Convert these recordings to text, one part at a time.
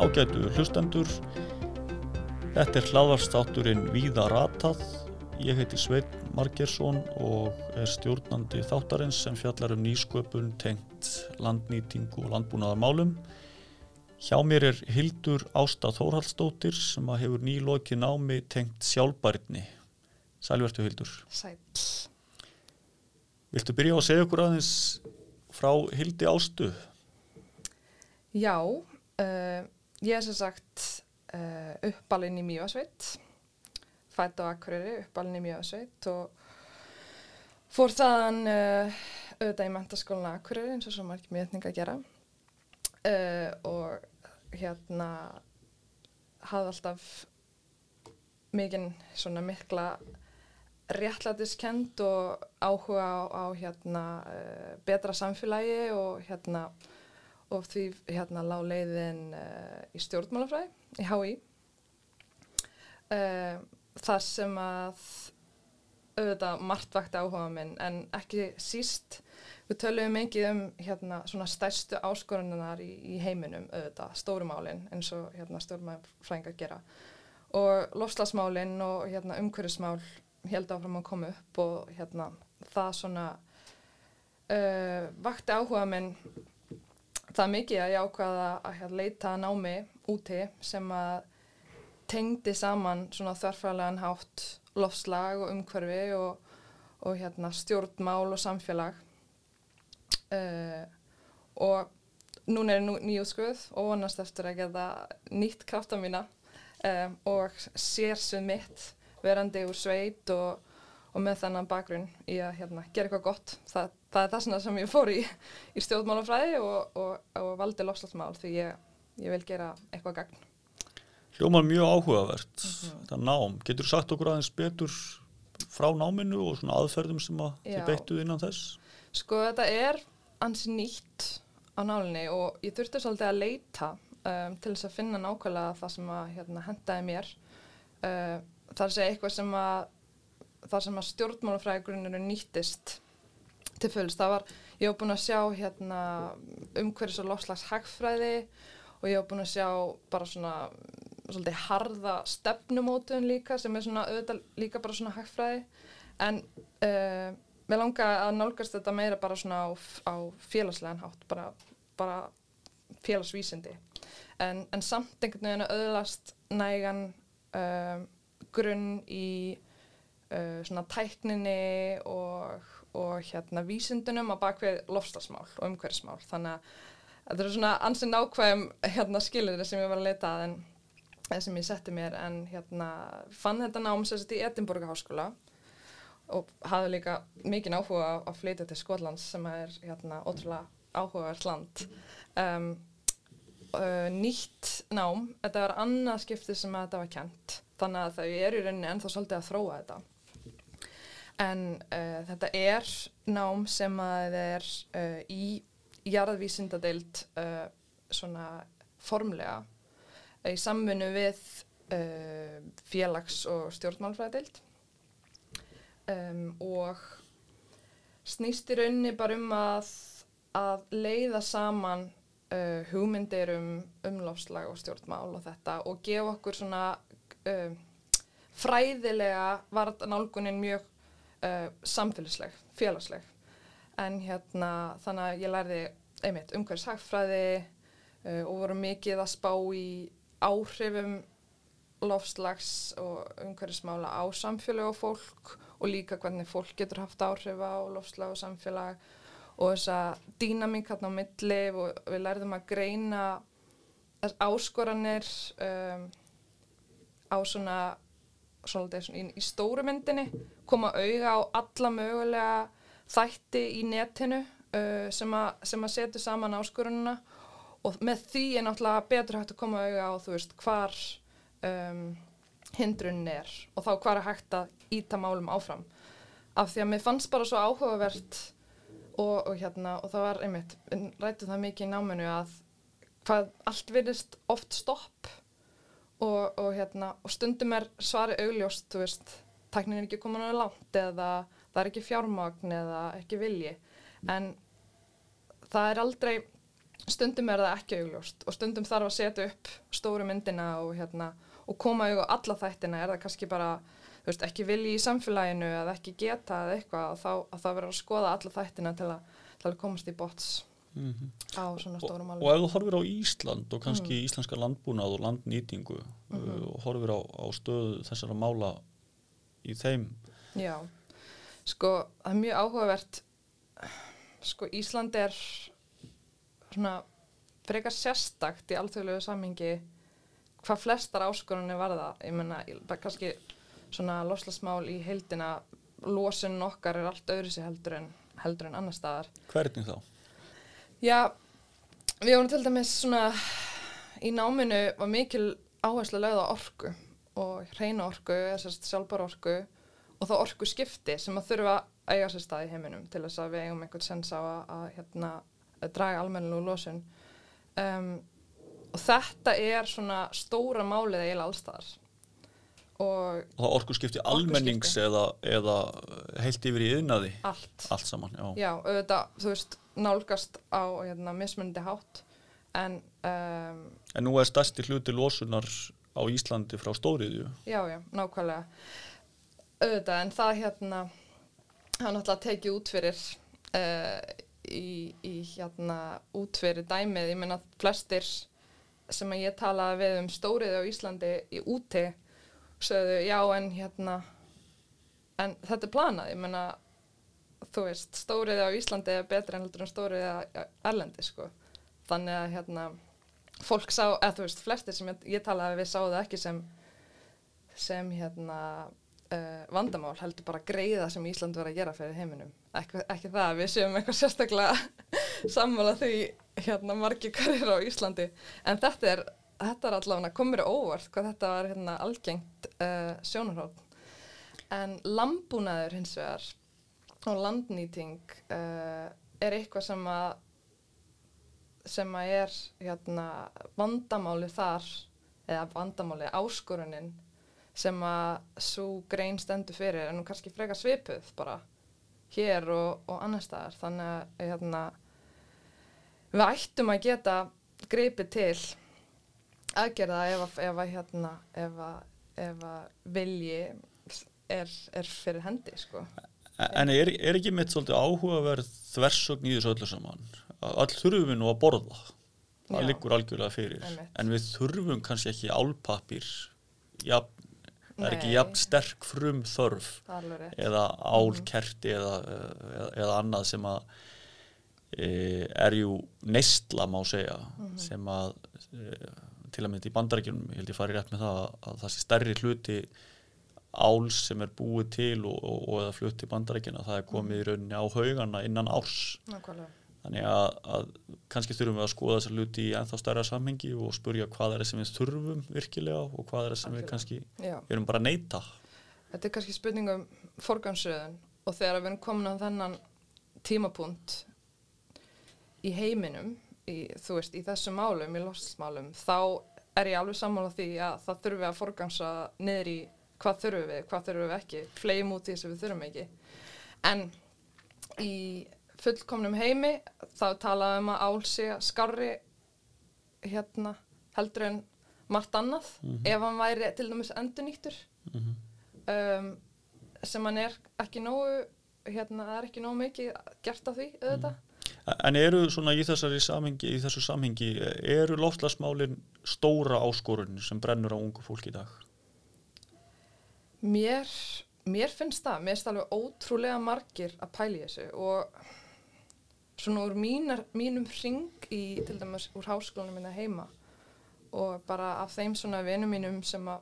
Ágætu hlustendur, þetta er hlaðvarstátturinn Víða Ratað. Ég heiti Sveit Margersson og er stjórnandi þáttarins sem fjallar um nýsköpun, tengt landnýtingu og landbúnaðarmálum. Hjá mér er Hildur Ásta Þórhaldsdóttir sem hefur nýlokið námi tengt sjálfbærni. Sælvertu Hildur. Sæl. Viltu byrja að segja okkur aðeins frá Hildi Ástu? Já, uh, ég er sem sagt uh, uppalinn í Mjóasveit, fætt á Akureyri, uppalinn í Mjóasveit og fór þaðan uh, auðvitað í mentaskólinu Akureyri eins og svo margir mjötning að gera og hérna hafði alltaf mikinn svona mikla réttlætiskend og áhuga á, á hérna uh, betra samfélagi og hérna og því hérna lág leiðin uh, í stjórnmálafræði í HÍ uh, það sem að auðvitað margt vakti áhuga minn en ekki síst við töluðum mikið um hérna svona stærstu áskorunar í, í heiminum auðvitað, stórumálin eins og hérna stjórnmálafræðingar gera. Og lofslagsmálin og hérna umhverfismál held áfram að koma upp og hérna það svona uh, vakti áhuga minn það mikið að ég ákvaða að hérna, leita námi úti sem að tengdi saman svona þarfæðlegan hátt lofslag og umhverfi og, og hérna stjórnmál og samfélag uh, og núna er nú nýjúskuð og vonast eftir að geta nýtt krafta mína um, og sér sem mitt verandi úr sveit og, og með þannan bakgrunn í að hérna, gera eitthvað gott. Það, það er það sem ég fór í, í stjórnmálafræði og, og, og valdi lofslagsmál því ég, ég vil gera eitthvað gagn. Hljómar mjög áhugavert, mm -hmm. þetta nám. Getur þú sagt okkur aðeins betur frá náminu og svona aðferðum sem að þið beittuð innan þess? Sko þetta er ansi nýtt á nálinni og ég þurfti svolítið að leita um, til þess að finna nákvæmlega það sem að hérna, hendaði mér. Uh, það er að segja eitthvað sem að sem að stjórnmálafræðigrunninu nýttist til fullst. Það var, ég hef búin að sjá hérna, umhverjus og lofslags hagfræði og ég hef búin að sjá bara svona svolítið harða stefnumótun líka sem er svona auðvitað líka bara svona hagfræði en uh, mér langar að nálgast þetta meira bara svona á, á félagslegan hátt, bara, bara félagsvísindi en, en samt einhvern veginn að auðlast nægan um, grunn í uh, svona tækninni og, og hérna vísindunum á bakvið lofslagsmál og umhverfsmál þannig að þetta er svona ansinn ákvæðum hérna skilir sem ég var að leita að en sem ég setti mér. En hérna fann þetta nám sérstaklega í Edinburgh háskóla og hafði líka mikið áhuga að flytja til Skotlands sem er hérna ótrúlega áhugavert land. Um, uh, nýtt nám þetta var annað skipti sem að þetta var kent þannig að þau eru í rauninni ennþá svolítið að þróa þetta en uh, þetta er nám sem að er uh, í jarðvísindadeild uh, svona formlega í samfunnu við félags- og stjórnmálfræðadeild um, og snýst í rauninni bara um að, að leiða saman hugmyndir um umláfslag og stjórnmál og þetta og gefa okkur svona fræðilega var nálgunin mjög uh, samfélagsleg, félagsleg. En hérna þannig að ég lærði einmitt umhverjus hagfræði uh, og voru mikið að spá í áhrifum lofslags og umhverjusmála á samfélag og fólk og líka hvernig fólk getur haft áhrif á lofslag og samfélag. Og þessa dýnamík hérna á milli og við lærðum að greina áskoranir um, á svona, svona í, í stóru myndinni koma auða á alla mögulega þætti í netinu uh, sem að setja saman áskorununa og með því er náttúrulega betur hægt að koma auða á þú veist hvar um, hindrun er og þá hvar er hægt að íta málum áfram. Af því að mér fannst bara svo áhugavert og, og hérna og það var einmitt, rættu það mikið í náminu að hvað allt virðist oft stopp og, og, hérna, og stundum er svari augljóst, þú veist, taknin er ekki komin á langt eða það er ekki fjármagn eða ekki vilji. En það er aldrei stundum er það ekki augljóst og stundum þarf að setja upp stóru myndina og, hérna, og koma auðvitað alla þættina. Er það kannski bara veist, ekki vilji í samfélaginu eða ekki geta eða eitthvað að þá, að það verður að skoða alla þættina til að, til að komast í bots mm -hmm. á svona stórum alveg. Og ef þú horfir á Ísland og kannski mm. íslenska landbúnað og landnýtingu mm -hmm. og horfir á, á stöðu þessara mála í þeim Já, sko það er mjög áhugavert sko Ísland er svona frekar sérstakt í alþjóðlegu sammingi hvað flestar áskorunni varða ég menna, kannski svona loslasmál í heildina losun okkar er allt öðru sér heldur en heldur en annar staðar Hvernig þá? Já, við vorum til dæmis svona í náminu var mikil áherslu að lögða orku og reyna orku, þessast sjálfbar orku og þá orku skipti sem að þurfa að eiga sér stað í heiminum til þess að við eigum einhvern sens á að, að hérna draga almennilega losun. Um, og þetta er svona stóra málið eiginlega allstaðar og, og það orku skipti almennings eða, eða heilt yfir í yðnaði allt, allt saman já, já auðvitað, þú veist, nálgast á hérna, mismundi hátt. En um, en nú er stærsti hluti losunar á Íslandi frá stóriðju. Já, já, nákvæmlega. Auðvitað, en það hérna hann náttúrulega tekið út fyrir uh, í, í hérna útfyrir dæmið, ég menna flestir sem að ég talaði við um stórið á Íslandi í úti sögðu já en hérna en þetta er planað, ég menna þú veist, stórið á Íslandi er betra en heldur en stórið á Erlendi sko, þannig að hérna fólk sá, eða þú veist, flestir sem ég, ég talaði við sáðu ekki sem sem hérna uh, vandamál heldur bara greiða sem Ísland verið að gera fyrir heiminum. Ekki, ekki það við séum eitthvað sérstaklega sammála því hérna margi karriér á Íslandi. En þetta er, þetta er allavega komur óvart hvað þetta var hérna algengt uh, sjónarhótt en lambúnaður hins vegar og landnýting uh, er eitthvað sem að sem að er hérna vandamáli þar eða vandamáli áskorunin sem að svo grein stendur fyrir en kannski freka svipuð bara hér og, og annar staðar þannig að hérna, við ættum að geta greipið til aðgerða ef að hérna, vilji er, er fyrir hendi sko. En er, er ekki mitt svolítið áhugaverð þversögn í þessu öllu saman? All þurfum við nú að borða. Það liggur algjörlega fyrir. En við þurfum kannski ekki álpapir jafn það er ekki jafn sterk frum þörf eða álkerti eða, eða, eða annað sem að e, er jú neistla má segja mm -hmm. sem að e, til að mynda í bandarækjunum ég held ég farið rétt með það að það sé stærri hluti áls sem er búið til og, og, og eða flutt í bandarækjuna það er komið í rauninni á haugana innan árs Nákvæmlega Þannig að, að kannski þurfum við að skoða þessar luti í ennþá stærra samhengi og spurja hvað er það sem við þurfum virkilega og hvað er það sem við kannski Já. erum bara að neyta. Þetta er kannski spurningum forgansröðun og þegar við erum komin á þennan tímapunkt í heiminum, í, þú veist, í þessum málum, í losmálum, þá er ég alveg sammála því að það þurfum við að forgansa niður í hvað þurfum við, hvað þurfum við ekki, fleim út í þess að við þurfum ekki. En í fullkomnum heimi þá talaðum að álsi skarri hérna heldur en margt annað mm -hmm. ef hann væri til dæmis endurnýttur mm -hmm. um, sem hann er ekki nógu hérna það er ekki nógu mikið gert af því auðvitað mm. En eru svona í, samhengi, í þessu samhengi eru loftlasmálin stóra áskorun sem brennur á ungu fólk í dag? Mér mér finnst það, mér finnst alveg ótrúlega margir að pæli þessu og svona úr mínar, mínum ring í til dæmis úr háskólanum minna heima og bara af þeim svona vinum mínum sem að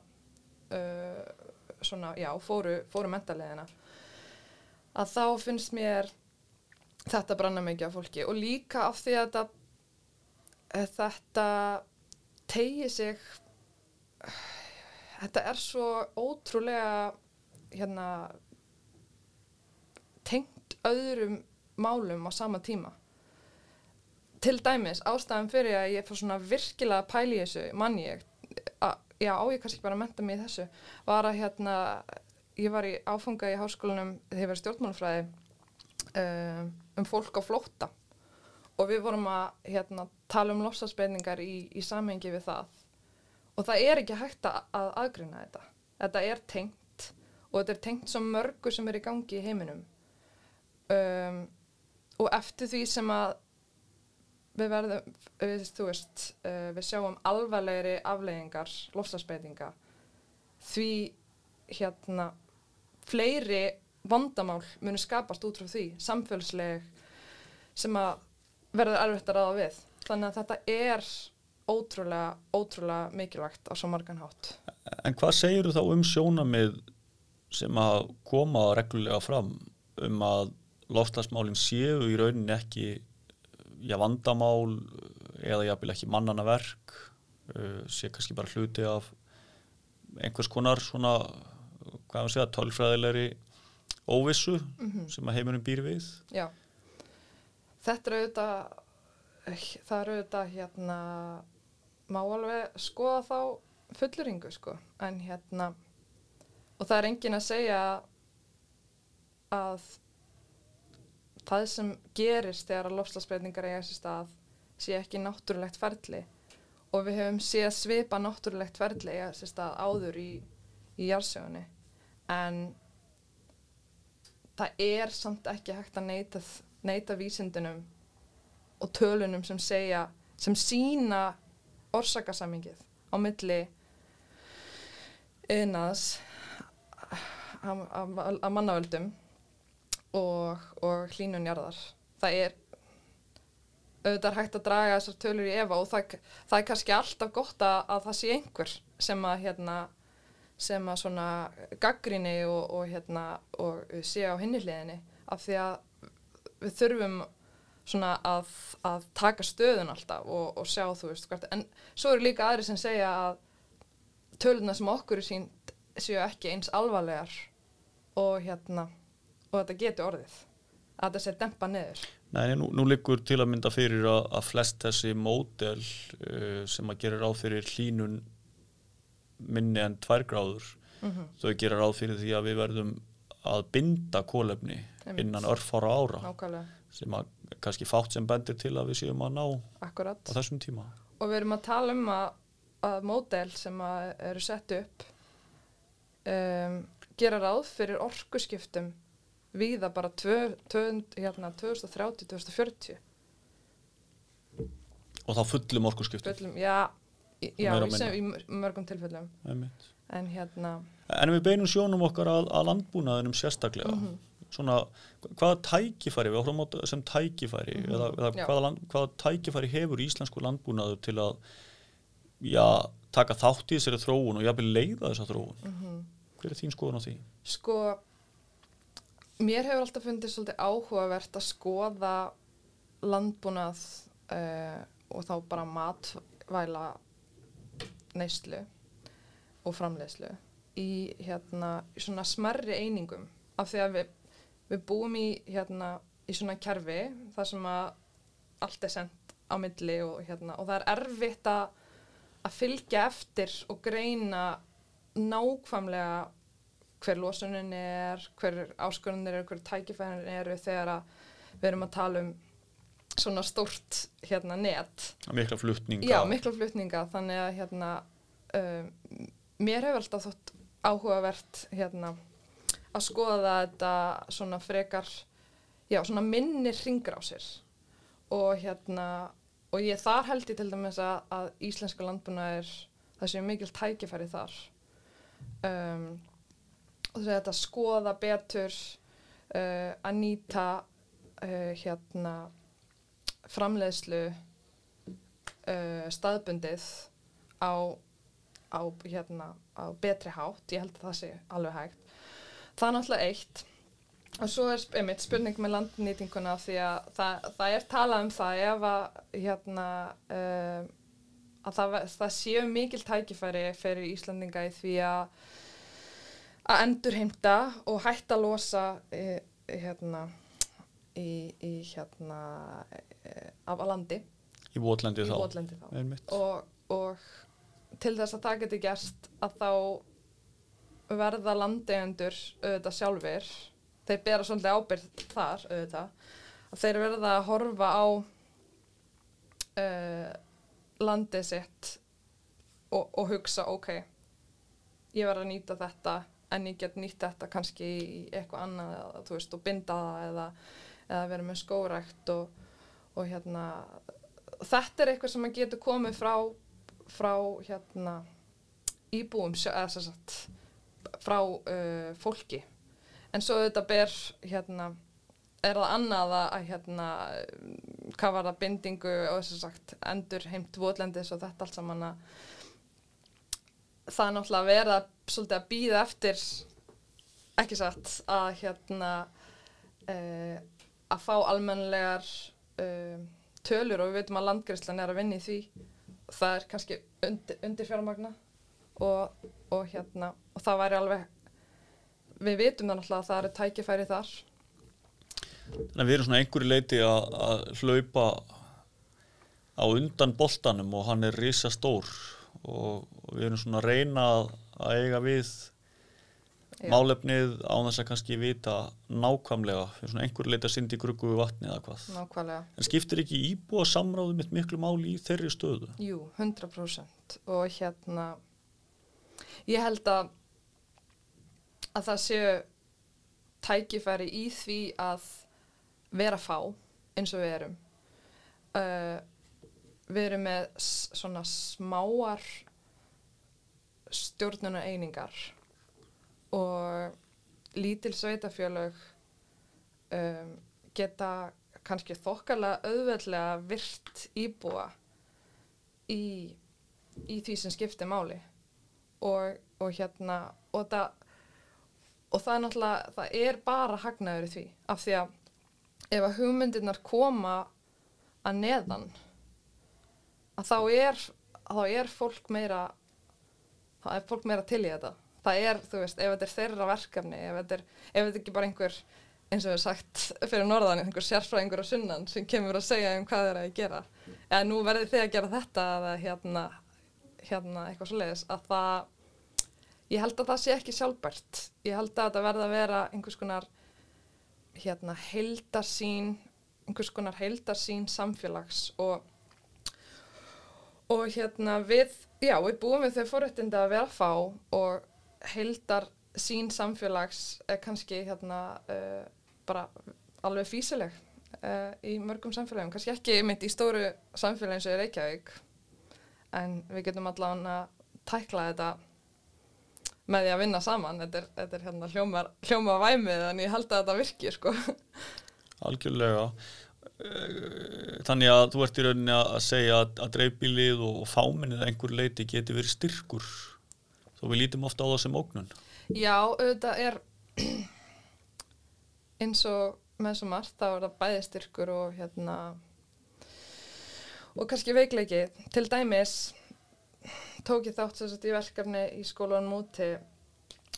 uh, svona, já, fóru, fóru mentaleðina að þá finnst mér þetta branna mikið af fólki og líka af því að þetta, að þetta tegi sig þetta er svo ótrúlega hérna tengt öðrum málum á sama tíma. Til dæmis ástæðan fyrir að ég fór svona virkilega pæli þessu mann ég já á ég kannski bara að menta mig í þessu var að hérna ég var í áfanga í háskólanum þegar ég var stjórnmálufræði um, um fólk á flótta. Og við vorum að hérna, tala um lofslagsbreytingar í, í samhengi við það og það er ekki hægt að, að aðgrina þetta. Þetta er tengt og þetta er tengt svo mörgu sem er í gangi í heiminum. Um, og eftir því sem að við verðum, við, þú veist uh, við sjáum alvarlegri afleggingar lofslagsbreytinga því hérna fleiri vandamál munu skapast út frá því samfélsleg sem að verður erfitt að ráða við. Þannig að þetta er ótrúlega, ótrúlega mikilvægt á svo margan hátt. En hvað segir þú þá um sjónamið sem að koma reglulega fram um að lofslagsmálinn séu í rauninni ekki já, vandamál eða jáfnvel ekki mannana verk uh, sé kannski bara hluti af einhvers konar svona hvað maður segja, tölfræðilegri óvissu mm -hmm. sem að heimunum býr við? Já, þetta er auðvitað það eru auðvitað hérna má alveg skoða þá fulluringu sko. En hérna og það er engin að segja að það sem gerist þegar að lofslagsbreytingar eiga þessi stað sé ekki náttúrulegt ferli. Og við hefum séð svipa náttúrulegt ferli eiga þessi stað áður í, í jársögunni en það er samt ekki hægt að neyta, neyta vísindunum og tölunum sem segja sem sína orsakasamingið á milli yðnaðs að mannavöldum og, og hlínunjarðar það er auðvitað hægt að draga þessar tölur í efa og það, það er kannski alltaf gott að, að það sé einhver sem að hérna sem að svona gaggrinni og, og hérna og sé á hinniliðinni af því að við þurfum svona að, að taka stöðun alltaf og, og sjá þú veist hvert en svo eru líka aðri sem segja að töluna sem okkur er sínt séu ekki eins alvarlegar og hérna og þetta getur orðið að þetta sé dempa neður Nei, nú, nú liggur til að mynda fyrir að, að flest þessi módel uh, sem að gera ráð fyrir hlínun minni en tvær gráður mm -hmm. þau gera ráð fyrir því að við verðum að binda kólefni innan örfára ára. Nákvæmlega, sem að kannski fátt sem bendir til að við séum að ná akkurat. á þessum tíma. Og við erum að tala um að, að módel sem að eru sett upp um, gera ráð fyrir orkuskiptum viða bara hérna, 2030-2040 og þá fullum orkurskiptum Fullum, já, í- já í, í mörgum tilfellum. En hérna En við beinum sjónum okkar að, að landbúnaðinum sérstaklega. Mhm. Svona, hvaða tækifæri við áhrifum á þetta sem tækifæri Mhm. eða, eða Já. hvaða, land, hvaða tækifæri hefur íslensku landbúnaður til að já, taka þátt í þessari þróun og jafnvel leiða þessa þróun mm hver er þín skoðun á því? sko mér hefur alltaf fundið svolítið áhugavert að skoða landbúnað uh, og þá bara matvæla neyslu og framleiðslu í hérna svona smerri einingum af því að við, við búum í hérna í svona kerfi þar sem að allt er sendt á milli og hérna og það er erfitt að að fylgja eftir og greina nákvæmlega hver losunin er, hver áskorunir eru, hver tækifærin eru þegar að við erum að tala um svona stórt hérna net. Mikla flutninga. Já, mikla flutninga. Þannig að hérna um, mér hefur alltaf þótt áhugavert hérna að skoða þetta svona frekar já, svona minni ringrásir og hérna og ég þar held ég til dæmis að, að íslenska landbúna er það séu mikil tækifæri þar. Um, og þess að þetta skoða betur uh, að nýta uh, hérna framleiðslu uh, staðbundið á, á, hérna, á betri hátt, ég held að það sé alveg hægt. Það er náttúrulega eitt. Og svo er einmitt spurning með landnýtinguna því að það, það er talað um það ef að, hérna, uh, að það, það séu mikil tækifæri fyrir Íslandinga í því að að endurheimta og hætta að losa e, hérna í, í hérna e, af að landi. Í votlendi í þá. votlendi þá. Einmitt. og, og til þess að það geti gerst að þá verða landegendur auðvitað sjálfur þeir bera svolítið ábyrgð þar auðvitað. Að þeir verða að horfa á uh, landið sitt og, og hugsa ok ég verð að nýta þetta en ég get nýtt þetta kannski í eitthvað annað eða, veist, og binda það eða, eða vera með skórækt og, og hérna þetta er eitthvað sem að getur komið frá frá hérna íbúum eða sem sagt frá uh, fólki. En svo þetta ber hérna er það annað að að, hérna hvað var það bindingu og þess að sagt endur heimt votlendis og þetta allt saman að það er náttúrulega að vera svolítið að býða eftir ekki satt að hérna uh, að fá almennilegar uh, tölur og við veitum að landgræslan er að vinna í því. Það er kannski undir, undir fjármagna og, og hérna og það væri alveg við vitum það náttúrulega að það eru tækifæri þar Þannig að við erum svona einhverju leiti að, að hlaupa á undan boltanum og hann er risa stór og, og við erum svona að reyna að, að eiga við Já. málefnið á þess að kannski vita nákvæmlega, erum svona einhverju leiti að syndi gruggu við vatni eða hvað. nákvæmlega En skiptir ekki íbúa samráðu mitt miklu máli í þeirri stöðu? Jú, 100% og hérna ég held að að það séu tækifæri í því að vera fá eins og við erum. Uh, við erum með svona smáar stjórnuna einingar og lítil sveitafjölög um, geta kannski þokkalega auðveldlega virt íbúa í, í því sem skiptir máli og, og hérna og það, og það er náttúrulega það er bara hagnaður í því af því að ef að hugmyndirnar koma að neðan að þá er þá er fólk meira þá er fólk meira til í þetta. Það er, þú veist, ef þetta er þeirra verkefni ef þetta er, ef þetta ekki bara einhver eins og við sagt fyrir norðan einhver sérfræðingur á sunnan sem kemur að segja um hvað þeir eru að gera. Eða nú verðið þið að gera þetta eða hérna, hérna eitthvað svoleiðis að það ég held að það sé ekki sjálfbært. Ég held að þetta verði að vera einhvers konar hérna heildarsýn einhvers konar heildarsýn samfélags og og hérna við já, við búum við þau forréttindi að vera fá og heildar sín samfélags er kannski hérna uh, bara alveg físileg uh, í mörgum samfélagum, kannski ekki mitt í stóru samfélagin sem er Reykjavík en við getum allavega að tækla þetta með því að vinna saman þetta er, þetta er hérna hljómar, hljómar væmið en ég held að þetta virki sko Algjörlega. Eh, Þannig að þú ert í rauninni að segja að, að dreifbílið og fáminnið einhver leiti geti verið styrkur þó við lítum ofta á það sem ógnun. Já, auðvitað er eins og með svo margt þá er það bæði styrkur og hérna og kannski veikleiki. Til dæmis tók ég þátt þess að í verkefni í skólanum úti.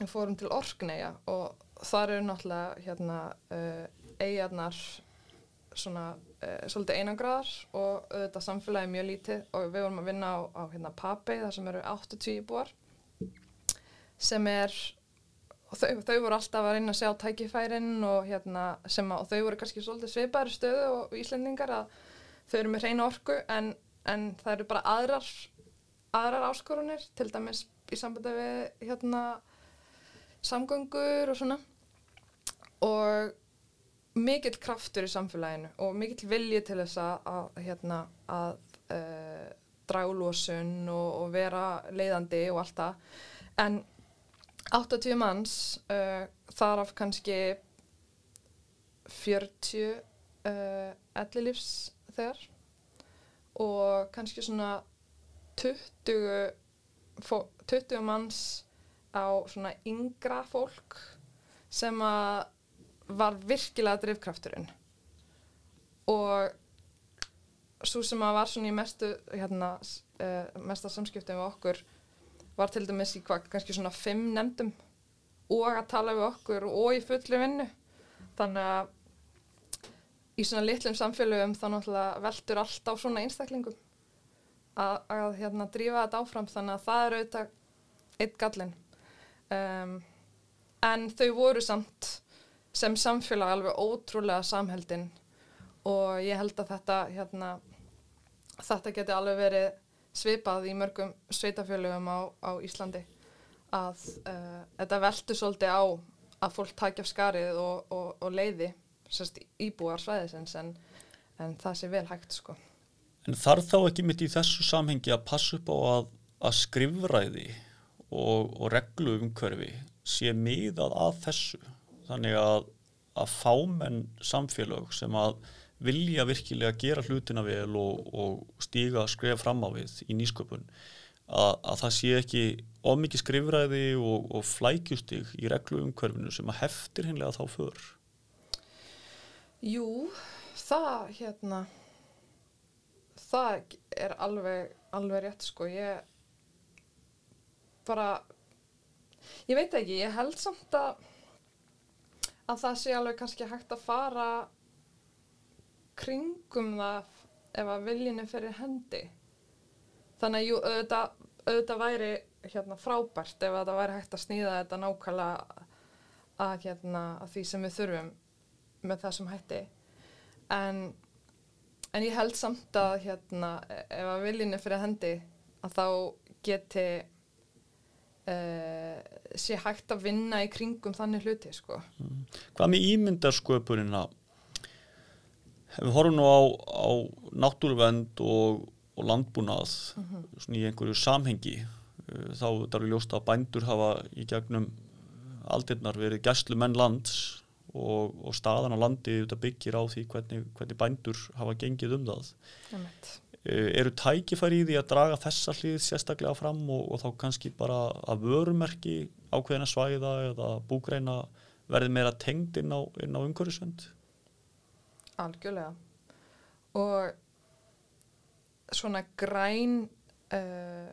Fórum til Orkneyja og þar eru náttúrulega hérna uh, eigarnar svona uh, svolítið einangraðar og auðvitað samfélagi mjög lítið. Og við vorum að vinna á, á hérna Papey þar sem eru 80 búar sem er og þau, þau voru alltaf að reyna að sjá tækifærin og, hérna, að, og þau voru kannski svolítið svipaður stöðu og Íslendingar að þau eru með reyna orku en, en það eru bara aðrar aðrar áskorunir til dæmis í sambandi við hérna, samgöngur og svona. Og mikill kraftur í samfélaginu og mikill vilji til þess að, hérna, að uh, draga úr losun og, og vera leiðandi og allt það. En 80 manns uh, þar af kannski 40 uh, ellilífs þegar. Og kannski svona 20, fó, 20 manns á svona yngra fólk sem að var virkilega drifkrafturinn. Og svo sem að var svona í mestu hérna, uh, mesta samskiptum við okkur var til dæmis í hvað, kannski svona fimm nefndum og að tala við okkur og í fulli vinnu. Þannig að í svona litlum samfélögum þá náttúrulega veldur allt á svona einstaklingum að, að hérna drífa þetta áfram. Þannig að það er auðvitað eitt gallin um, en þau voru samt sem samfélag alveg ótrúlega samheldin og ég held að þetta hérna þetta geti alveg verið svipað í mörgum sveitafjölugum á, á Íslandi að uh, þetta veldur svolítið á að fólk takja af skarið og, og, og leiði sérst, íbúar svæðisins en, en það sé vel hægt sko. En þarf þá ekki mitt í þessu samhengi að passa upp á að, að skrifræði og, og reglu umhverfi sé miðað að þessu þannig að, að fámenn samfélög sem að vilja virkilega gera hlutina vel og, og stíga skref fram á við í nýsköpun að, að það sé ekki of mikið skrifræði og, og flækjustig í reglu umhverfinu sem að heftir hinnlega þá för Jú, það hérna það er alveg alveg rétt sko. Ég bara ég veit ekki, ég held samt að að það sé alveg kannski hægt að fara kringum það ef að viljinu fyrir hendi. Þannig að jú, auðvitað, auðvitað væri hérna frábært ef að það væri hægt að snýða þetta nákvæmlega að, hérna, að því sem við þurfum með þessum hætti en, en ég held samt að hérna, ef að viljinu fyrir hendi að þá geti uh, sé hægt að vinna í kringum þannig hluti sko. Mm. Hvað með ímyndarsköpunina? Við horfum nú á, á náttúruvend og, og landbúnað mm -hmm. í einhverju samhengi uh, þá þarf við ljósta að bændur hafa í gegnum aldirnar verið gæslu menn lands og, og staðan á landi byggir á því hvernig, hvernig bændur hafa gengið um það. Eh, eru tækifæri í því að draga þessa hlið sérstaklega fram og, og þá kannski bara að vörumerki ákveðina svæða eða búgreina verði meira tengd inn á, á umhverjusvend? Algjörlega og svona græn uh,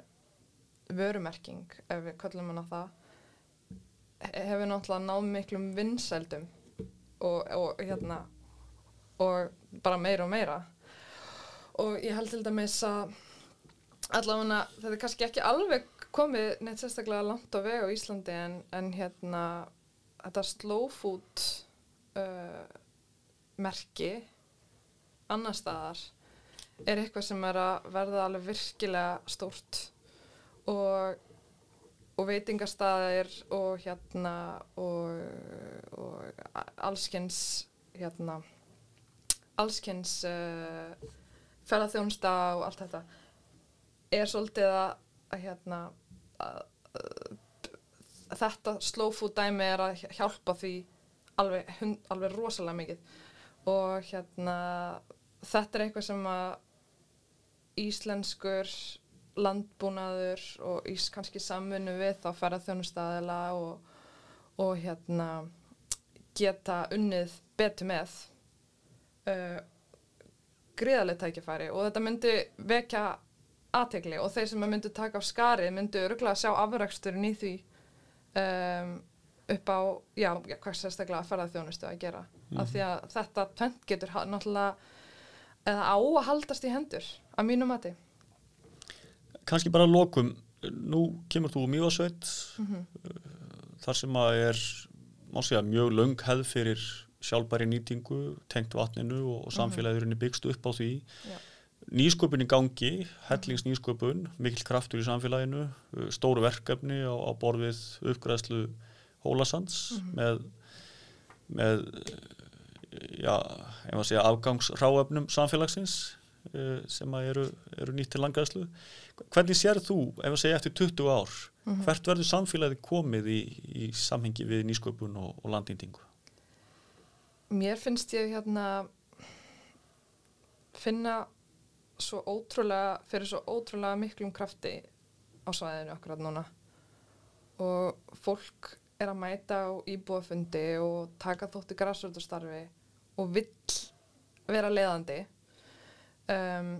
vörumerking ef við kallum hana það hefur náttúrulega náð miklum vinsældum og, og hérna og bara meira og meira. Og ég held til dæmis að allavega þetta er kannski ekki alveg komið neitt sérstaklega langt á veg á Íslandi en, en hérna þetta slow food uh, merki annar staðar er eitthvað sem er að verða alveg virkilega stórt. Og, og veitingarstaðir og hérna og, og allskynns hérna allskynns uh, ferðarþjónsta og allt þetta. Er svolítið að, að hérna að, að þetta slow food dæmi er að hjálpa því alveg, hund, alveg rosalega mikið. Og hérna þetta er eitthvað sem að íslenskur landbúnaður og ís kannski samfunnu við þá ferðarþjónustæðila og, og hérna geta unnið betur með uh, gríðarlega tækifæri. Og þetta myndi vekja aðtegli og þeir sem myndi taka á skari myndi öruglega sjá afræksturinn í því um, upp á, já, hvað sérstaklega að ferða þjónustu að gera. Mm. af því að þetta tönt getur náttúrulega eða á að haldast í hendur að mínu mati Kanski bara lokum nú kemur þú mjög sveit mm -hmm. þar sem að er segja mjög laung hefð fyrir sjálfbæri nýtingu, tengt vatninu og, og samfélagurinn er byggst upp á því Já. nýsköpun í gangi hellings nýsköpun, mikil kraftur í samfélaginu, uh, stóru verkefni á, á borfið uppgræðslu hólasands mm -hmm. með með ef maður segja afgangsráöfnum samfélagsins sem eru, eru nýtt til langræðslu hvernig sér þú, ef maður segja eftir 20 ár, mm -hmm. hvert verður samfélagi komið í, í samhengi við nýsköpun og, og landýndingu? mér finnst ég hérna finna svo ótrúlega, fyrir svo ótrúlega miklum krafti á svæðinu akkurat núna og fólk er að mæta á íbúafundi og taka þótti græsvöldastarfi og vill vera leiðandi um,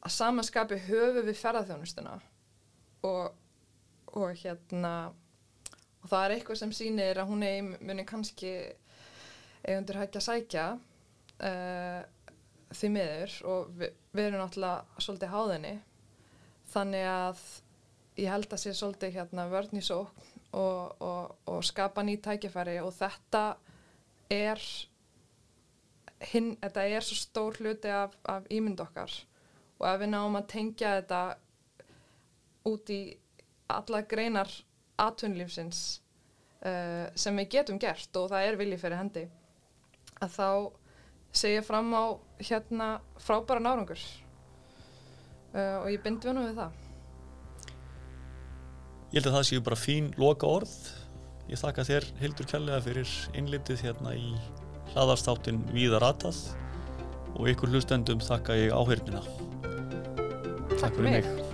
að samanskapi höfu við ferðarþjónustuna og, og hérna og það er eitthvað sem sýnir að hún muni kannski eigundur hægt að sækja uh, því miður og við, við erum náttúrulega svolítið háðinni þannig að ég held að sé svolítið hérna vörn í sókn og, og, og skapa ný tækifæri og þetta er hinn, þetta er svo stór hluti af, af ímynd okkar og ef við náum að tengja þetta út í alla greinar atvinnlífsins uh, sem við getum gert og það er viljið fyrir hendi að þá segja fram á hérna frábæra nárangur uh, og ég bind vunum við það Ég held að það séu bara fín loka orð. Ég þakka þér Hildur Kjallega fyrir innlitið hérna í hlaðarstáttin Víðar Atað og ykkur hlustendum þakka ég áhyrnina. Takk fyrir mig.